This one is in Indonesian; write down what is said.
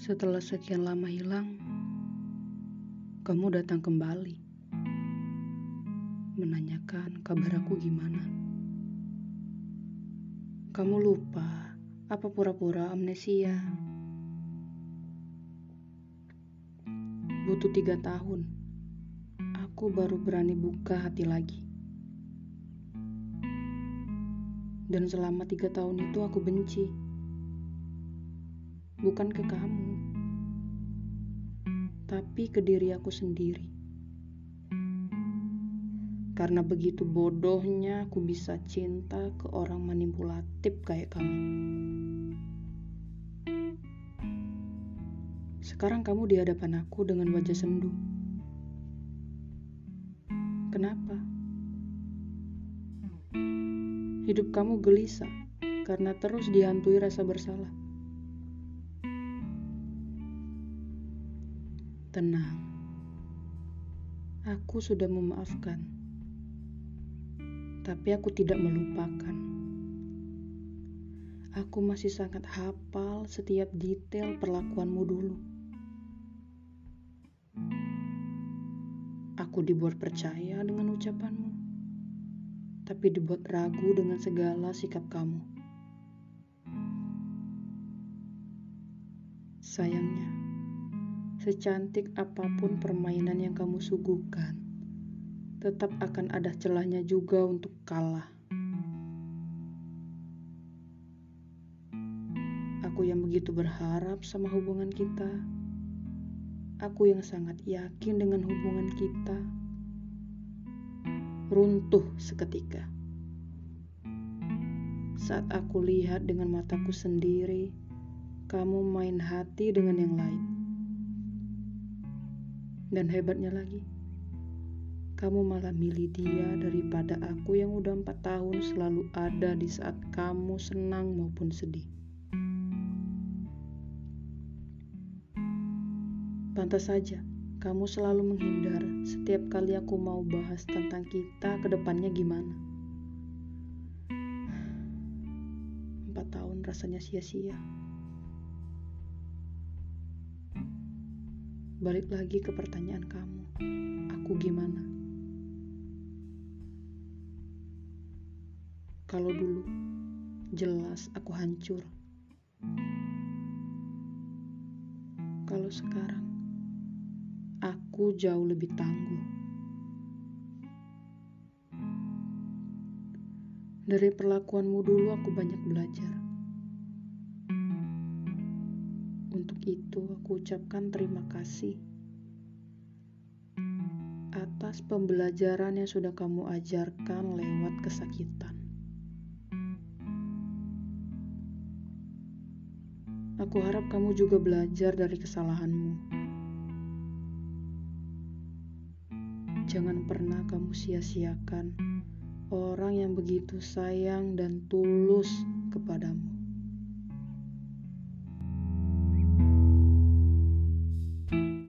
Setelah sekian lama hilang, kamu datang kembali. Menanyakan kabar aku gimana. Kamu lupa apa pura-pura amnesia. Butuh tiga tahun, aku baru berani buka hati lagi. Dan selama tiga tahun itu aku benci bukan ke kamu, tapi ke diri aku sendiri. Karena begitu bodohnya aku bisa cinta ke orang manipulatif kayak kamu. Sekarang kamu di hadapan aku dengan wajah sendu. Kenapa? Hidup kamu gelisah karena terus dihantui rasa bersalah. Tenang, aku sudah memaafkan, tapi aku tidak melupakan. Aku masih sangat hafal setiap detail perlakuanmu dulu. Aku dibuat percaya dengan ucapanmu, tapi dibuat ragu dengan segala sikap kamu. Sayangnya, Secantik apa pun permainan yang kamu suguhkan, tetap akan ada celahnya juga untuk kalah. Aku yang begitu berharap sama hubungan kita. Aku yang sangat yakin dengan hubungan kita. Runtuh seketika. Saat aku lihat dengan mataku sendiri, kamu main hati dengan yang lain. Dan hebatnya lagi, kamu malah milih dia daripada aku yang udah empat tahun selalu ada di saat kamu senang maupun sedih. Pantas saja, kamu selalu menghindar setiap kali aku mau bahas tentang kita ke depannya gimana. Empat tahun rasanya sia-sia. Balik lagi ke pertanyaan kamu. Aku gimana? Kalau dulu, jelas aku hancur. Kalau sekarang, aku jauh lebih tangguh. Dari perlakuanmu dulu aku banyak belajar. Untuk itu, aku ucapkan terima kasih atas pembelajaran yang sudah kamu ajarkan lewat kesakitan. Aku harap kamu juga belajar dari kesalahanmu. Jangan pernah kamu sia-siakan orang yang begitu sayang dan tulus kepadamu.